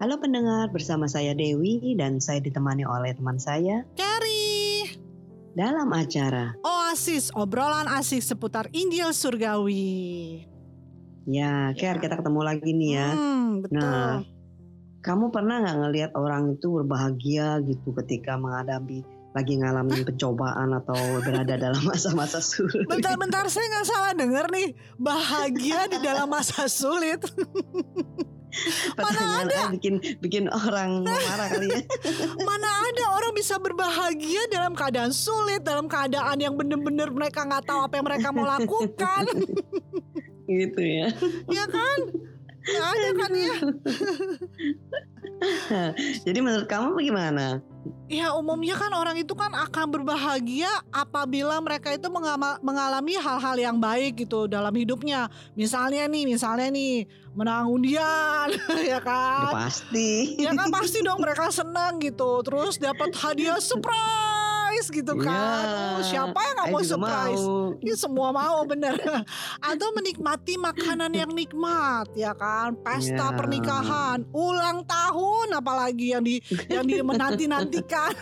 Halo pendengar, bersama saya Dewi dan saya ditemani oleh teman saya Carrie. dalam acara. Oasis, obrolan asik seputar Injil Surgawi. Ya, Ker, kita ketemu lagi nih ya. Hmm, betul. Nah, kamu pernah nggak ngelihat orang itu berbahagia gitu ketika menghadapi lagi ngalamin pencobaan atau berada dalam masa-masa sulit? Bentar-bentar saya nggak salah denger nih bahagia di dalam masa sulit. Pertanyaan ada? bikin bikin orang marah kali ya. Mana ada orang bisa berbahagia dalam keadaan sulit, dalam keadaan yang bener-bener mereka nggak tahu apa yang mereka mau lakukan, gitu ya. ya kan? Nggak ada kan ya? Jadi menurut kamu bagaimana? Ya umumnya kan orang itu kan akan berbahagia apabila mereka itu mengalami hal-hal yang baik gitu dalam hidupnya. Misalnya nih, misalnya nih menang undian, ya Udah kan? pasti. Ya kan pasti dong mereka senang gitu. Terus dapat hadiah surprise gitu kan. Ya, Oh, siapa yang nggak saya mau surprise? mau. Ini semua mau bener. Atau menikmati makanan yang nikmat ya kan. Pesta Ya. pernikahan, ulang tahun apalagi yang di yang di menanti-nantikan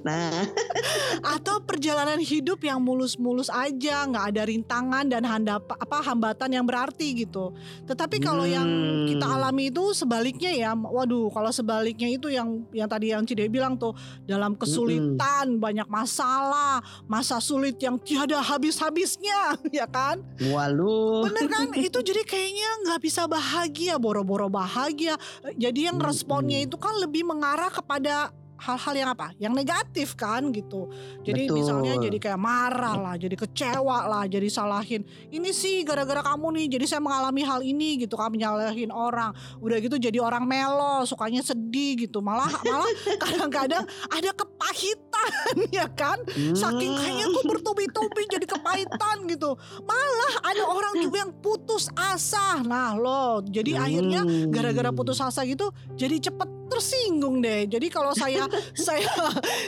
Nah, atau perjalanan hidup yang mulus-mulus aja, nggak ada rintangan dan handap apa hambatan yang berarti gitu. Tetapi kalau yang Hmm. kita alami itu sebaliknya ya, waduh, kalau sebaliknya itu yang yang tadi yang Cide bilang tuh dalam kesulitan, banyak masalah, masa sulit yang tiada habis-habisnya, ya kan? walu. Bener kan? itu jadi kayaknya nggak bisa bahagia, boro-boro bahagia. Jadi yang Mm-mm. responnya itu kan lebih mengarah kepada hal-hal yang apa? Yang negatif kan gitu. Jadi Betul. misalnya jadi kayak marah lah, jadi kecewa lah, jadi salahin. Ini sih gara-gara kamu nih, jadi saya mengalami hal ini gitu kan menyalahin orang. Udah gitu jadi orang melo, sukanya sedih gitu. Malah malah kadang-kadang ada kepahitan ya kan? Saking Hmm. kayaknya kok bertubi-tubi jadi kepahitan gitu. Malah ada orang juga yang putus asa. Nah loh, jadi Hmm. akhirnya gara-gara putus asa gitu jadi cepet tersinggung deh. Jadi kalau saya saya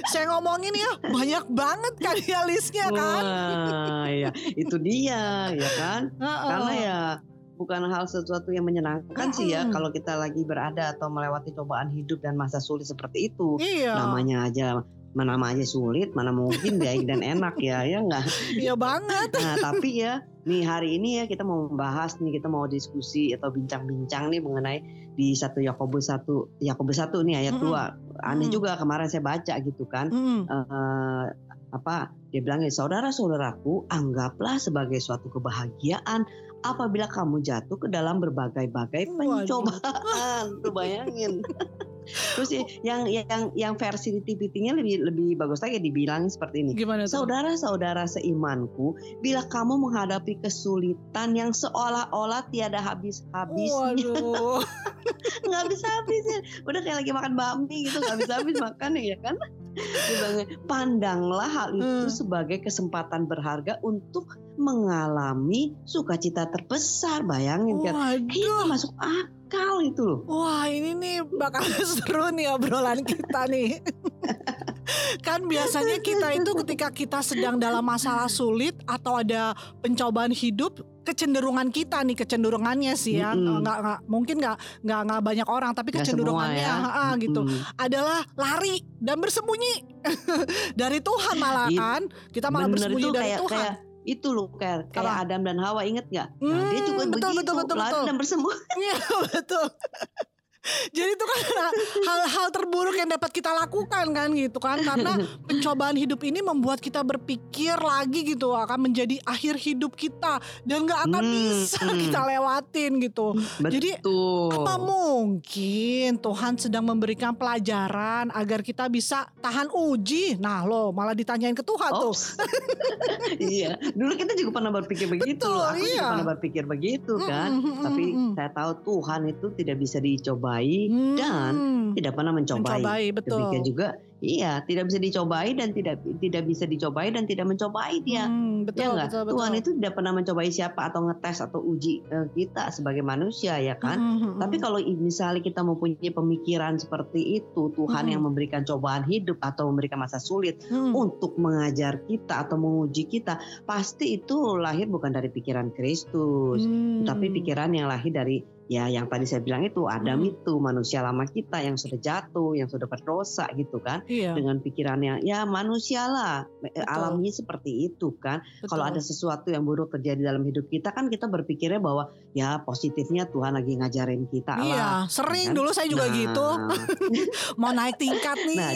saya ngomongin ya banyak banget kan ya listnya kan. Wah, ya itu dia, ya kan? Heeh. Karena ya bukan hal sesuatu yang menyenangkan sih ya kalau kita lagi berada atau melewati cobaan hidup dan masa sulit seperti itu. Iya, Namanya aja mana aja sulit, mana mungkin baik dan enak ya, ya enggak? iya banget. Nah, tapi ya nih hari ini ya kita mau membahas nih, kita mau diskusi atau bincang-bincang nih mengenai di satu Yakobus satu Yakobus satu nih ayat Mm-mm. dua. Aneh Mm. juga kemarin saya baca gitu kan. Mm. eh, apa dia bilang saudara-saudaraku anggaplah sebagai suatu kebahagiaan apabila kamu jatuh ke dalam berbagai-bagai pencobaan tuh bayangin terus ya, yang yang yang versi di TPT-nya lebih lebih bagus lagi dibilang seperti ini Gimana tuh? Saudara-saudara seimanku, bila kamu menghadapi kesulitan yang seolah-olah tiada habis-habisnya, Waduh. nggak bisa habisin udah kayak lagi makan bakmi gitu nggak bisa habis makan ya kan pandanglah hal itu Hmm. sebagai kesempatan berharga untuk mengalami sukacita terbesar bayangin kan ini Waduh. masuk akal itu loh Wah ini nih bakal seru nih obrolan kita nih. kan biasanya kita itu ketika kita sedang dalam masalah sulit atau ada pencobaan hidup kecenderungan kita nih kecenderungannya sih ya Mm-mm. nggak nggak mungkin nggak nggak nggak banyak orang tapi Nggak kecenderungannya ya. ah, gitu Mm-mm. adalah lari dan bersembunyi dari Tuhan malah It- kan kita malah bener bersembunyi itu dari kayak Tuhan kayak itu loh kayak kayak Apa? Adam dan Hawa inget nggak nah, dia Hmm, juga betul, begitu betul, betul, lari betul. dan bersembunyi Iya betul. Jadi itu kan hal-hal terburuk yang dapat kita lakukan kan gitu kan karena pencobaan hidup ini membuat kita berpikir lagi gitu akan menjadi akhir hidup kita dan nggak akan Hmm, bisa hmm. kita lewatin gitu. Jadi, betul Apa mungkin Tuhan sedang memberikan pelajaran agar kita bisa tahan uji? Nah lo malah ditanyain ke Tuhan tuh. Iya, dulu kita juga pernah berpikir begitu. Betul, Aku juga iya. pernah berpikir begitu kan. Mm, mm, mm, Tapi mm, mm. saya tahu Tuhan itu tidak bisa dicobai Hmm, dan tidak pernah mencobai. mencobai betul. Demikian juga, iya, tidak bisa dicobai dan tidak tidak bisa dicobai dan tidak mencobai dia. Hmm, Ya betul, enggak? betul, betul. Tuhan itu tidak pernah mencobai siapa atau ngetes atau uji eh, kita sebagai manusia ya kan. Hmm, hmm, hmm. Tapi kalau misalnya kita mempunyai pemikiran seperti itu, Tuhan Mm-mm. yang memberikan cobaan hidup atau memberikan masa sulit Hmm. untuk mengajar kita atau menguji kita, pasti itu lahir bukan dari pikiran Kristus, Hmm. tapi pikiran yang lahir dari ya yang tadi saya bilang itu Adam Mm. itu manusia lama kita yang sudah jatuh, yang sudah berdosa gitu kan. Iya. Dengan pikirannya ya manusia lah eh, Betul. alaminya seperti itu kan. Kalau betul. ada sesuatu yang buruk terjadi dalam hidup kita kan kita berpikirnya bahwa ya positifnya Tuhan lagi ngajarin kita Iya, lah. sering kan? dulu saya juga Nah, gitu. Mau naik tingkat nih. Nah,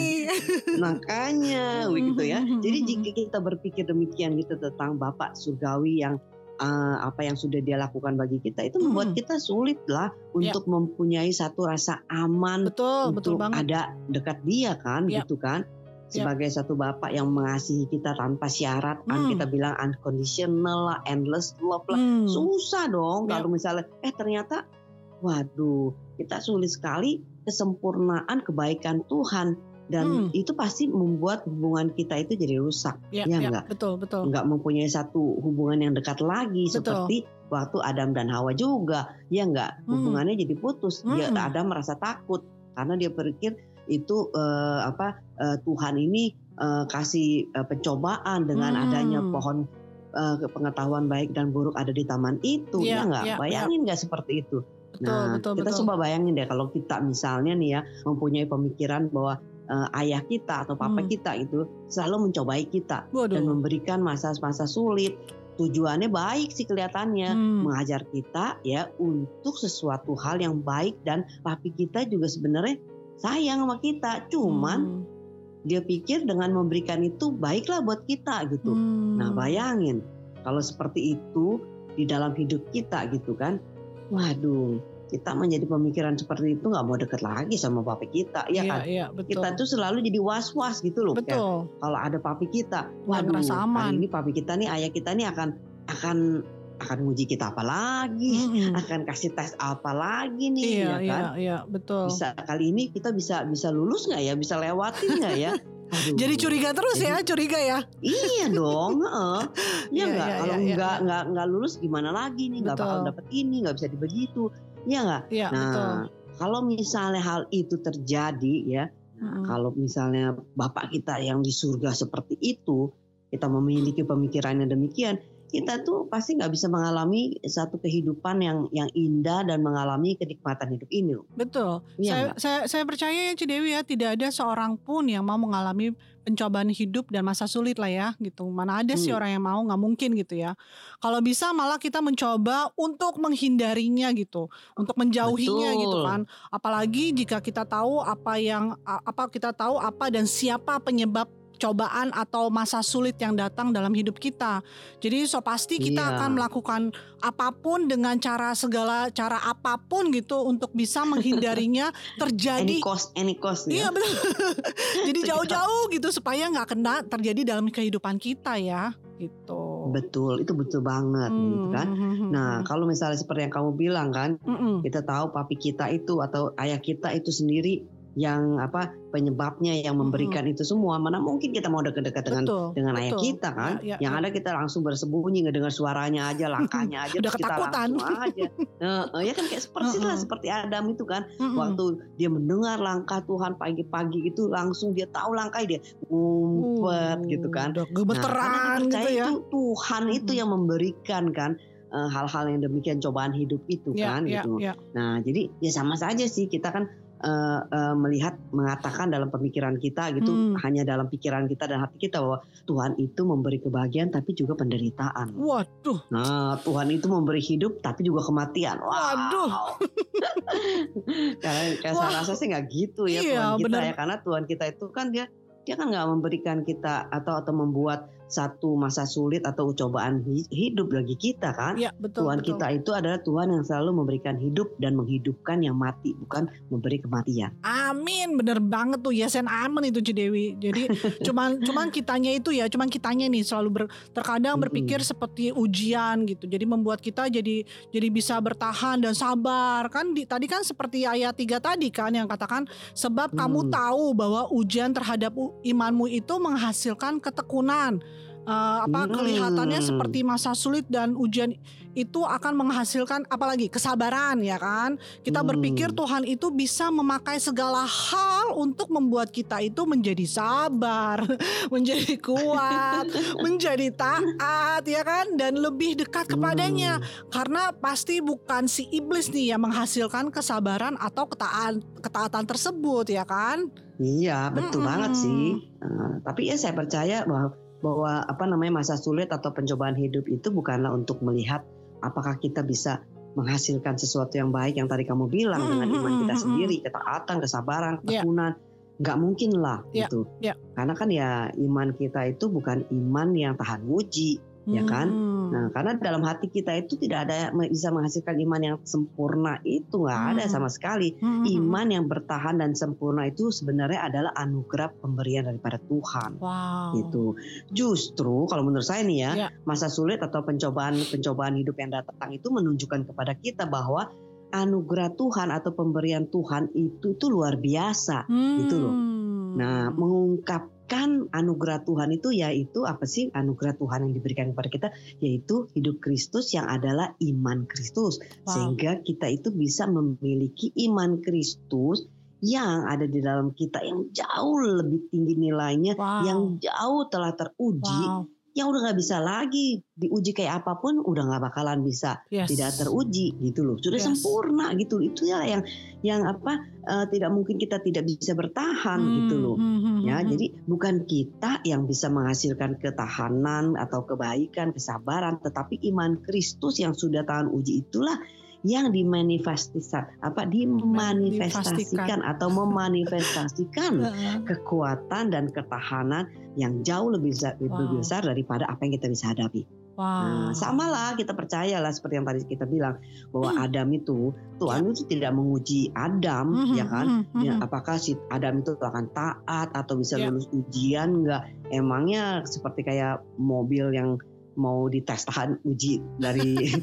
Makanya begitu ya. Jadi jika kita berpikir demikian gitu tentang Bapak surgawi yang eh, apa yang sudah dia lakukan bagi kita itu membuat Mm. kita sulit lah Ya. untuk mempunyai satu rasa aman betul, betul untuk banget. ada dekat dia kan Ya. gitu kan. Ya. Sebagai satu bapak yang mengasihi kita tanpa syarat, kan Hmm. kita bilang unconditional lah, endless love lah. Hmm. Susah dong Ya. kalau misalnya eh ternyata waduh, kita sulit sekali kesempurnaan kebaikan Tuhan dan Hmm. itu pasti membuat hubungan kita itu jadi rusak. Ya, Ya ya, enggak? betul, betul. Nggak mempunyai satu hubungan yang dekat lagi Betul. seperti waktu Adam dan Hawa juga. Ya enggak, Hmm. hubungannya jadi putus. Dia Hmm. Adam merasa takut karena dia berpikir itu eh, apa eh, Tuhan ini eh, kasih eh, pencobaan dengan Hmm. adanya pohon eh, pengetahuan baik dan buruk ada di taman itu. Ya enggak? iya, Bayangin nggak seperti itu? Betul, Nah, betul, kita betul. coba bayangin deh kalau kita misalnya nih ya mempunyai pemikiran bahwa eh, ayah kita atau papa Hmm. kita itu selalu mencobai kita dan Waduh. memberikan masa-masa sulit. Tujuannya baik sih kelihatannya, Hmm. mengajar kita ya untuk sesuatu hal yang baik dan papi kita juga sebenarnya sayang sama kita. Cuman Hmm. dia pikir dengan memberikan itu baiklah buat kita gitu. Hmm. Nah bayangin kalau seperti itu di dalam hidup kita gitu kan, waduh kita menjadi pemikiran seperti itu nggak mau deket lagi sama papi kita, ya Iya, kan? iya, betul. Kita tuh selalu jadi was-was gitu loh. Betul. Kalau ada papi kita, waduh aman. hari ini papi kita nih, ayah kita nih akan akan akan nguji kita apa lagi, Mm-mm. akan kasih tes apa lagi nih, Iya, ya iya, kan? iya, betul. Bisa kali ini kita bisa bisa lulus nggak ya, bisa lewatin nggak ya? Aduh. Jadi curiga terus ya, curiga ya. Iya dong, heeh. Ya Iya, nggak, iya, kalau iya, iya, nggak iya. nggak nggak lulus gimana lagi nih? Nggak bakal dapet ini, nggak bisa begitu, ya nggak? Iya, betul. Nah, kalau misalnya hal itu terjadi ya, Mm-mm. kalau misalnya bapak kita yang di surga seperti itu, kita memiliki pemikiran yang demikian, kita tuh pasti nggak bisa mengalami satu kehidupan yang yang indah dan mengalami kenikmatan hidup ini. Betul. Iya saya, saya saya percaya ya Cidewi ya tidak ada seorang pun yang mau mengalami pencobaan hidup dan masa sulit lah ya gitu. Mana ada sih Hmm. orang yang mau nggak mungkin gitu ya. Kalau bisa malah kita mencoba untuk menghindarinya gitu, untuk menjauhinya gitu Betul. kan. Apalagi jika kita tahu apa yang apa kita tahu apa dan siapa penyebab cobaan atau masa sulit yang datang dalam hidup kita. Jadi so pasti kita Iya. akan melakukan apa pun dengan cara segala cara apa pun gitu untuk bisa menghindarinya terjadi. Any cost, any cost Iya ya. betul. Jadi jauh-jauh gitu supaya nggak kena terjadi dalam kehidupan kita ya gitu. Betul, itu betul banget gitu kan. Hmm, Nah, kalau misalnya seperti yang kamu bilang kan, Mm-mm. kita tahu papi kita itu atau ayah kita itu sendiri yang apa penyebabnya yang memberikan itu semua. Mana mungkin kita mau dekat-dekat dengan betul. dengan ayah kita kan? Ya, ya, yang ya. ada kita langsung bersembunyi ngedengar suaranya aja, langkahnya aja, Udah terus kita ketakutan. langsung aja. Nah, ya kan kayak seperti lah seperti Adam itu kan, waktu dia mendengar langkah Tuhan pagi-pagi itu langsung dia tahu langkah dia ngumpet Uh, gitu kan. Udah Nah, gemeteran dia gitu ya. itu Tuhan itu yang memberikan kan eh, hal-hal yang demikian cobaan hidup itu Ya, kan ya, gitu. ya. Nah, jadi ya sama saja sih kita kan eh, eh, melihat mengatakan dalam pemikiran kita gitu Hmm. hanya dalam pikiran kita dan hati kita bahwa Tuhan itu memberi kebahagiaan tapi juga penderitaan. Waduh, Nah, Tuhan itu memberi hidup tapi juga kematian. Wow. Waduh. karena kayak saya rasa sih nggak gitu ya Iya, Tuhan kita bener. ya karena Tuhan kita itu kan dia dia kan nggak memberikan kita atau atau membuat satu masa sulit atau cobaan hi- hidup bagi kita kan. ya betul. Tuhan betul. kita itu adalah Tuhan yang selalu memberikan hidup dan menghidupkan yang mati, bukan memberi kematian. Amin, bener banget tuh yes and amen itu Cidewi. Jadi cuman cuman kitanya itu ya, cuman kitanya nih selalu ber- terkadang berpikir seperti ujian gitu. Jadi membuat kita jadi jadi bisa bertahan dan sabar. Kan di, tadi kan seperti ayat 3 tadi kan yang katakan sebab kamu Hmm. tahu bahwa ujian terhadap imanmu itu menghasilkan ketekunan. Uh, apa Hmm. kelihatannya seperti masa sulit dan ujian itu akan menghasilkan apalagi kesabaran ya kan kita Hmm. berpikir Tuhan itu bisa memakai segala hal untuk membuat kita itu menjadi sabar menjadi kuat menjadi taat ya kan dan lebih dekat kepadanya Hmm. karena pasti bukan si iblis nih yang menghasilkan kesabaran atau ketaatan ketaatan tersebut ya kan Iya, betul Mm-mm. banget sih. Uh, tapi ya saya percaya bahwa bahwa apa namanya masa sulit atau pencobaan hidup itu bukanlah untuk melihat apakah kita bisa menghasilkan sesuatu yang baik yang tadi kamu bilang Mm, dengan iman kita mm, mm, sendiri, ketaatan, kesabaran, Iya. ketekunan. Nggak mungkin lah Iya, gitu. iya. Karena kan ya iman kita itu bukan iman yang tahan uji. Ya kan? Hmm. Nah, karena dalam hati kita itu tidak ada yang bisa menghasilkan iman yang sempurna itu nggak ada Hmm. sama sekali. Hmm, hmm, hmm. Iman yang bertahan dan sempurna itu sebenarnya adalah anugerah pemberian daripada Tuhan. Wow. Gitu. Justru kalau menurut saya nih ya, Ya. masa sulit atau pencobaan-pencobaan hidup yang datang itu menunjukkan kepada kita bahwa anugerah Tuhan atau pemberian Tuhan itu itu luar biasa. gitu loh. Hmm. Nah, mengungkapkan anugerah Tuhan itu yaitu apa sih anugerah Tuhan yang diberikan kepada kita yaitu hidup Kristus yang adalah iman Kristus. Wow. Sehingga kita itu bisa memiliki iman Kristus yang ada di dalam kita yang jauh lebih tinggi nilainya, Wow. yang jauh telah teruji, Wow. Yang udah nggak bisa lagi diuji kayak apa pun udah nggak bakalan bisa Yes. tidak teruji gitu loh sudah Yes. sempurna gitu itu ya yang yang apa eh, tidak mungkin kita tidak bisa bertahan Hmm, gitu loh hmm, hmm, ya hmm. jadi bukan kita yang bisa menghasilkan ketahanan atau kebaikan kesabaran tetapi iman Kristus yang sudah tahan uji itulah yang dimanifestasikan apa dimanifestasikan atau memanifestasikan kekuatan dan ketahanan yang jauh lebih besar, lebih Wow. besar daripada apa yang kita bisa hadapi. Nah, Wow. sama lah kita percayalah seperti yang tadi kita bilang bahwa Hmm. Adam itu Tuhan itu tidak menguji Adam Mhm, ya kan mhm, Ya, mhm. apakah si Adam itu akan taat atau bisa Ya. lulus ujian enggak? Emangnya seperti kayak mobil yang mau dites tahan uji dari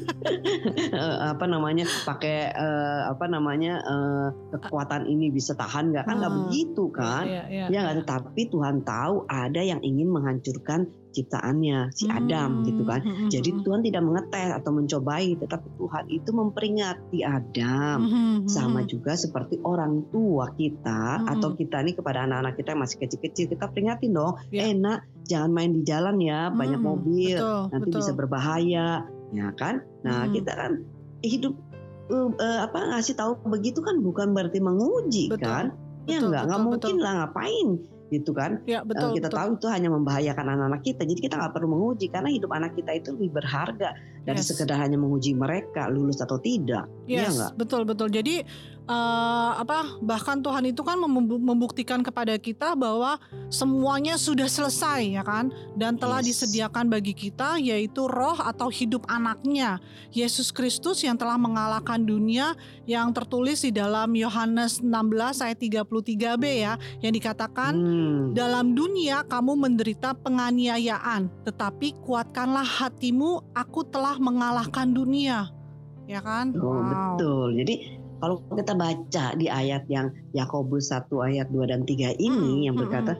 apa namanya pakai eh, apa namanya eh, kekuatan ini bisa tahan nggak kan nggak Hmm. begitu kan? Iya, iya, Ya nggak iya. tetapi Tuhan tahu ada yang ingin menghancurkan ciptaannya si Adam gitu kan. Hmm, hmm, Jadi hmm, Tuhan tidak mengetes atau mencobai, tetapi Tuhan itu memperingati Adam. hmm, hmm, Sama hmm. juga seperti orang tua kita Hmm. atau kita nih kepada anak-anak kita yang masih kecil-kecil kita peringatin dong, Ya. eh nak jangan main di jalan ya, banyak Hmm, mobil, betul, nanti betul. bisa berbahaya, ya kan? Nah Hmm. kita kan hidup eh, eh, apa ngasih tahu begitu kan bukan berarti menguji Betul, kan? Ya betul, nggak nggak betul, mungkin lah ngapain gitu kan? Ya, Eh, betul, kita betul. tahu itu hanya membahayakan anak-anak kita. Jadi kita nggak perlu menguji karena hidup anak kita itu lebih berharga dari Yes. sekedar hanya menguji mereka lulus atau tidak. Iya Yes, nggak? betul betul. Jadi eh, apa bahkan Tuhan itu kan membu- membuktikan kepada kita bahwa semuanya sudah selesai ya kan dan telah Yes. disediakan bagi kita yaitu roh atau hidup anaknya Yesus Kristus yang telah mengalahkan dunia yang tertulis di dalam Yohanes 16 ayat 33b ya yang dikatakan Hmm. dalam dunia kamu menderita penganiayaan, tetapi kuatkanlah hatimu, aku telah mengalahkan dunia. Ya kan? Oh, Wow. betul. Jadi kalau kita baca di ayat yang Yakobus 1 ayat 2 dan 3 ini Hmm, yang hmm, berkata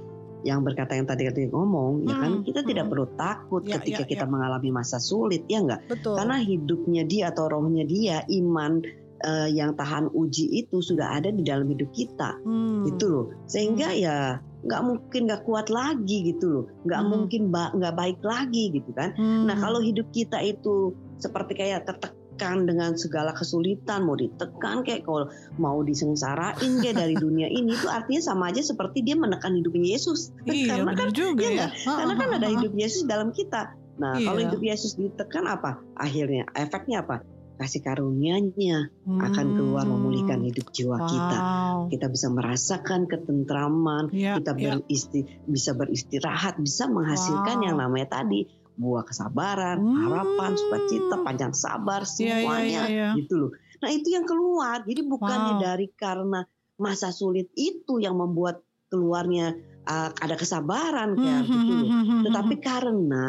yang berkata yang tadi tadi ngomong ya kan Hmm, kita tidak hmm. perlu takut Ya, ketika ya, kita ya. mengalami masa sulit ya enggak Betul. karena hidupnya dia atau rohnya dia iman eh, yang tahan uji itu sudah ada di dalam hidup kita Hmm. gitu loh sehingga ya nggak mungkin nggak kuat lagi gitu loh nggak Hmm. mungkin ba- nggak baik lagi gitu kan Hmm. nah kalau hidup kita itu seperti kayak tertekan dengan segala kesulitan mau ditekan kayak kalau mau disengsarain kayak dari dunia ini itu artinya sama aja seperti dia menekan hidupnya Yesus iya, karena kan juga iya ya. nggak? karena kan ada hidup Yesus dalam kita nah kalau Iya. hidup Yesus ditekan apa akhirnya efeknya apa kasih karunia-Nya akan keluar memulihkan hidup jiwa kita Hmm. Wow. kita bisa merasakan ketentraman Ya, kita ya. beristi, bisa beristirahat, bisa menghasilkan Wow. yang namanya tadi buah kesabaran, Hmm. harapan, sukacita, panjang sabar, Iya, iya, semuanya iya, iya. gitu loh. Nah itu yang keluar. Jadi bukannya Wow. dari karena masa sulit itu yang membuat keluarnya uh, ada kesabaran kayak Hmm, gitu loh. hmm, hmm, Tetapi hmm. karena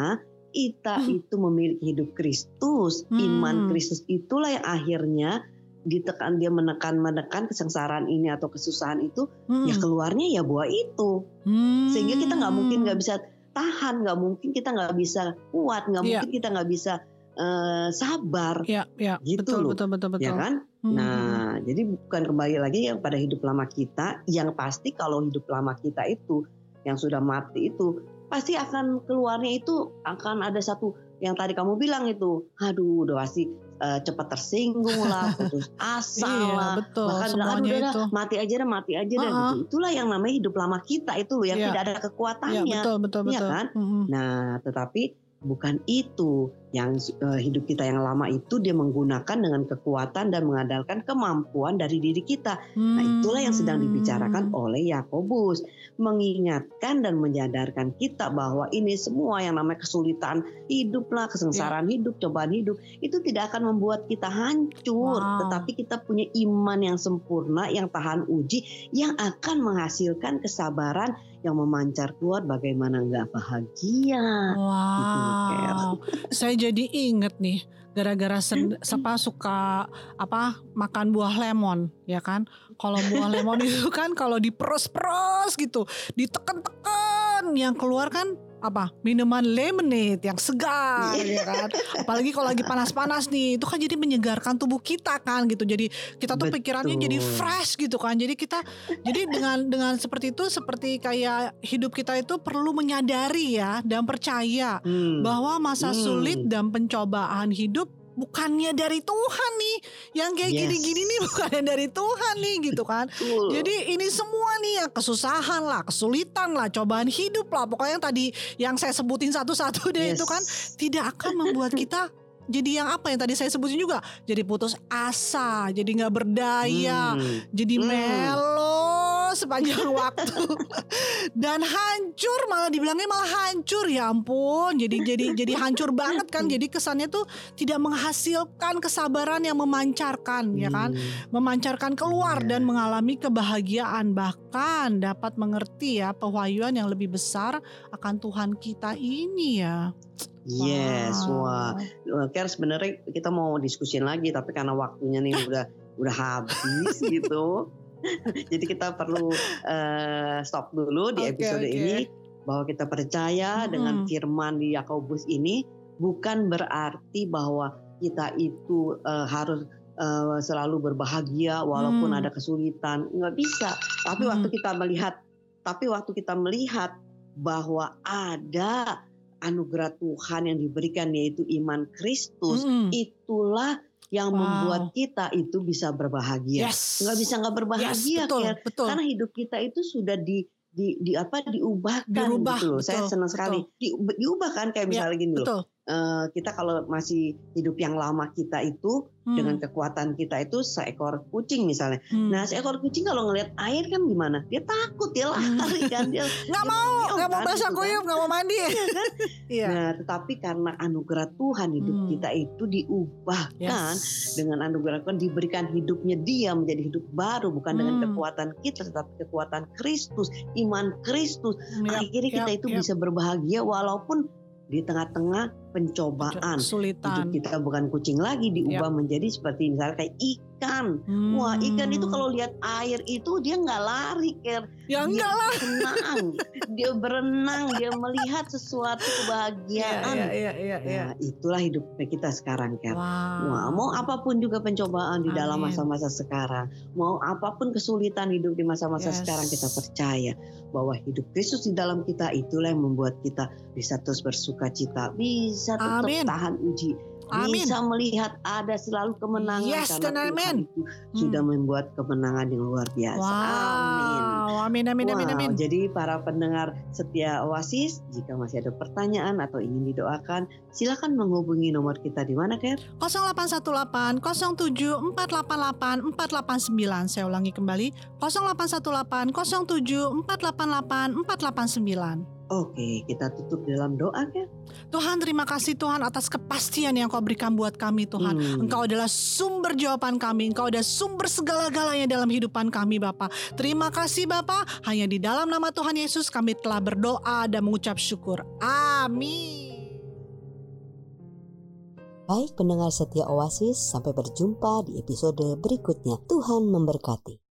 kita Hmm. itu memiliki hidup Kristus, Hmm. iman Kristus itulah yang akhirnya ditekan dia menekan menekan kesengsaraan ini atau kesusahan itu Hmm. ya keluarnya ya buah itu Hmm. sehingga kita nggak mungkin nggak bisa tahan, nggak mungkin kita nggak bisa kuat, nggak Iya. mungkin kita nggak bisa eh, sabar, Ya, ya, gitu betul, loh, betul, betul, betul. ya kan? Hmm. Nah, jadi bukan kembali lagi yang pada hidup lama kita, yang pasti kalau hidup lama kita itu yang sudah mati itu pasti akan keluarnya itu akan ada satu yang tadi kamu bilang itu, aduh, udah pasti eh, cepat tersinggung lah, putus asa Iya, lah, betul. bahkan bilang, aduh udah mati aja dah, mati aja dah. Uh-uh. gitu. Itulah yang namanya hidup lama kita itu loh, yang Iya. tidak ada Ya, kekuatannya. betul, betul, Iya betul. kan? Mm-mm. Nah, tetapi bukan itu yang eh, hidup kita yang lama itu dia menggunakan dengan kekuatan dan mengandalkan kemampuan dari diri kita. Nah, itulah yang sedang dibicarakan Hmm. oleh Yakobus, mengingatkan dan menyadarkan kita bahwa ini semua yang namanya kesulitan hiduplah, kesengsaraan hidup, cobaan hidup itu tidak akan membuat kita hancur, Wow. tetapi kita punya iman yang sempurna, yang tahan uji, yang akan menghasilkan kesabaran yang memancar keluar bagaimana nggak bahagia. Ker. Wow, saya jadi inget nih gara-gara sen- apa suka apa makan buah lemon ya kan? Kalau buah lemon itu kan kalau diperos-peros gitu, diteken-teken yang keluar kan apa minuman lemonade yang segar Iya. ya kan apalagi kalau lagi panas-panas nih itu kan jadi menyegarkan tubuh kita kan gitu jadi kita tuh pikirannya jadi Betul. fresh gitu kan jadi kita jadi dengan dengan seperti itu seperti kayak hidup kita itu perlu menyadari ya dan percaya Hmm. bahwa masa Hmm. sulit dan pencobaan hidup bukannya dari Tuhan nih. Yang kayak Yes. gini-gini nih bukannya dari Tuhan nih gitu kan. Betul. Jadi ini semua nih ya kesusahan lah, kesulitan lah, cobaan hidup lah. Pokoknya yang tadi yang saya sebutin satu-satu deh Yes. itu kan tidak akan membuat kita jadi yang apa yang tadi saya sebutin juga jadi putus asa jadi nggak berdaya Hmm. jadi Hmm. melo sepanjang waktu dan hancur malah dibilangnya malah hancur ya ampun jadi jadi jadi hancur banget kan jadi kesannya tuh tidak menghasilkan kesabaran yang memancarkan ya kan Hmm. memancarkan keluar Iya. dan mengalami kebahagiaan bahkan dapat mengerti ya pewahyuan yang lebih besar akan Tuhan kita ini ya Yes, wah. Wah, Ker sebenarnya kita mau diskusin lagi tapi karena waktunya nih udah udah habis gitu. Jadi kita perlu eh, stop dulu di Oke, episode oke. ini bahwa kita percaya dengan Mm-mm. firman di Yakobus ini bukan berarti bahwa kita itu eh, harus eh, selalu berbahagia walaupun Hmm. ada kesulitan. Nggak bisa. Tapi Hmm. waktu kita melihat tapi waktu kita melihat bahwa ada anugerah Tuhan yang diberikan yaitu iman Kristus Mm-mm. itulah yang Wow. membuat kita itu bisa berbahagia. yes Nggak bisa nggak yes berbahagia betul Ker. betul karena hidup kita itu sudah di di, di apa diubahkan Dirubah, gitu loh. Saya betul, senang sekali. Di, diubah kan kayak Ya, misalnya gini loh. Eh, kita kalau masih hidup yang lama kita itu Hmm. dengan kekuatan kita itu seekor kucing misalnya. Hmm. Nah, seekor kucing kalau ngelihat air kan gimana? Dia takut, dia lari kan dia. nggak mau nggak mau kan, basah gitu kan. kuyup nggak mau mandi iya Nah, tetapi karena anugerah Tuhan hidup Hmm. kita itu diubahkan yes. dengan anugerah Tuhan diberikan hidupnya dia menjadi hidup baru bukan dengan Hmm. kekuatan kita tetapi kekuatan Kristus, iman Kristus. Yap, Akhirnya kita yap, itu yap. bisa berbahagia walaupun di tengah-tengah pencobaan. Hidup kesulitan kita bukan kucing lagi diubah menjadi seperti misalnya kayak ikan. Wah ikan itu Hmm. kalau lihat air itu dia nggak lari Ker. ya dia enggak lah Tenang, dia berenang, dia melihat sesuatu kebahagiaan. iya iya iya iya Nah, itulah hidup kita sekarang, Ker. wow Wah, mau apa pun juga pencobaan di dalam masa-masa sekarang, mau apa pun kesulitan hidup di masa-masa Yes. sekarang, kita percaya bahwa hidup Kristus di dalam kita itulah yang membuat kita bisa terus bersuka cita, bisa tetap Amin. tahan uji, Amin. bisa melihat ada selalu kemenangan Yes, karena amin. Tuhan itu sudah membuat kemenangan yang luar biasa. Amin. Wow, amin amin amin Wow, amin. Jadi para pendengar setia Oasis, jika masih ada pertanyaan atau ingin didoakan, silakan menghubungi nomor kita di mana, Ker? 0818 07 488 489. Saya ulangi kembali 0818 07 488 489. Oke, kita tutup dalam doa, Ker. Tuhan terima kasih Tuhan atas kepastian yang kau berikan buat kami Tuhan. Hmm. Engkau adalah sumber jawaban kami. Engkau adalah sumber segala-galanya dalam hidupan kami Bapa. Terima kasih Bapa. Hanya di dalam nama Tuhan Yesus kami telah berdoa dan mengucap syukur. Amin. Baik pendengar setia Oasis, sampai berjumpa di episode berikutnya. Tuhan memberkati.